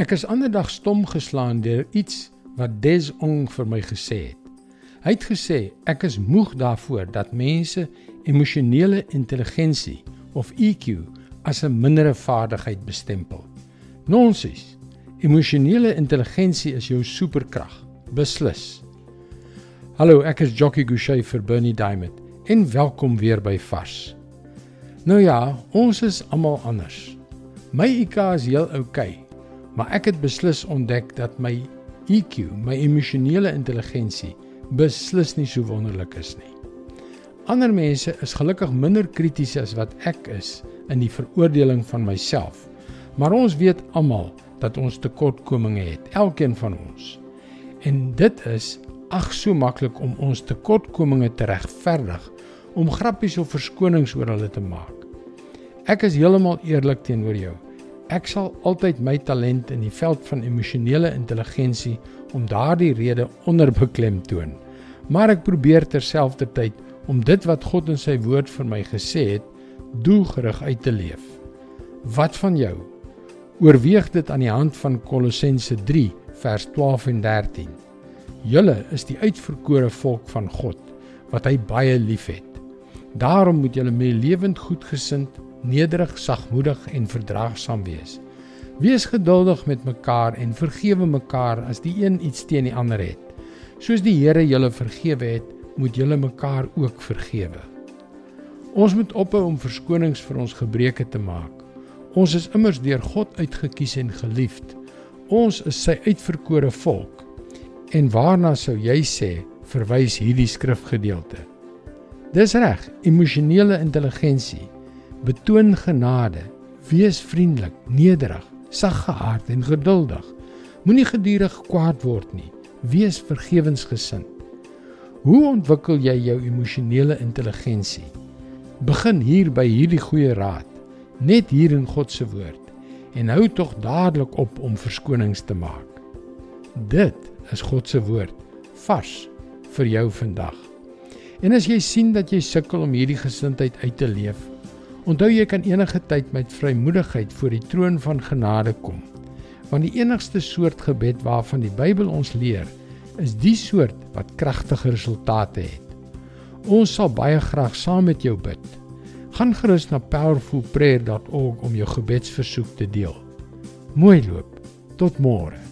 Ek is ander dag stom geslaan deur iets wat Des Ong vir my gesê het. Hy het gesê ek is moeg daarvoor dat mense emosionele intelligensie of EQ as 'n mindere vaardigheid bestempel. Nonsens. Emosionele intelligensie is jou superkrag, beslis. Hallo, ek is Jockey Gouchee vir Bernie Diamond en welkom weer by Vars. Nou ja, ons is almal anders. My IQ is heel oukei, okay, maar ek het beslis ontdek dat my EQ, my emosionele intelligensie, beslis nie so wonderlik is nie. Ander mense is gelukkig minder krities as wat ek is in die veroordeling van myself. Maar ons weet almal dat ons tekortkominge het, elkeen van ons. En dit is ag so maklik om ons tekortkominge te regverdig, om grappies of verskonings oor hulle te maak. Ek is heeltemal eerlik teenoor jou. Ek sal altyd my talent in die veld van emosionele intelligensie om daardie rede onderbeklem toon. Maar ek probeer terselfdertyd om dit wat God in sy woord vir my gesê het, doelgerig uit te leef. Wat van jou? Oorweeg dit aan die hand van Kolossense 3 vers 12 en 13. Julle is die uitverkore volk van God wat hy baie liefhet. Daarom moet julle mee lewend goedgesind nederig, sagmoedig en verdraagsaam wees. Wees geduldig met mekaar en vergewe mekaar as die een iets teen die ander het. Soos die Here julle vergewe het, moet julle mekaar ook vergewe. Ons moet ophou om verskonings vir ons gebreke te maak. Ons is immers deur God uitgekies en geliefd. Ons is sy uitverkore volk. En waarna sou jy sê verwys hierdie skrifgedeelte? Dis reg, emosionele intelligensie Betoon genade, wees vriendelik, nederig, saggeaard en geduldig. Moenie gedurig kwaad word nie. Wees vergewensgesind. Hoe ontwikkel jy jou emosionele intelligensie? Begin hier by hierdie goeie raad, net hier in God se woord en hou tog dadelik op om verskonings te maak. Dit is God se woord vars vir jou vandag. En as jy sien dat jy sukkel om hierdie gesindheid uit te leef, Onthou jy kan enige tyd met vrymoedigheid voor die troon van genade kom. Want die enigste soort gebed waarvan die Bybel ons leer, is die soort wat kragtige resultate het. Ons sal baie graag saam met jou bid. Gaan gerus na powerfulprayer.org om jou gebedsversoek te deel. Mooi loop. Tot môre.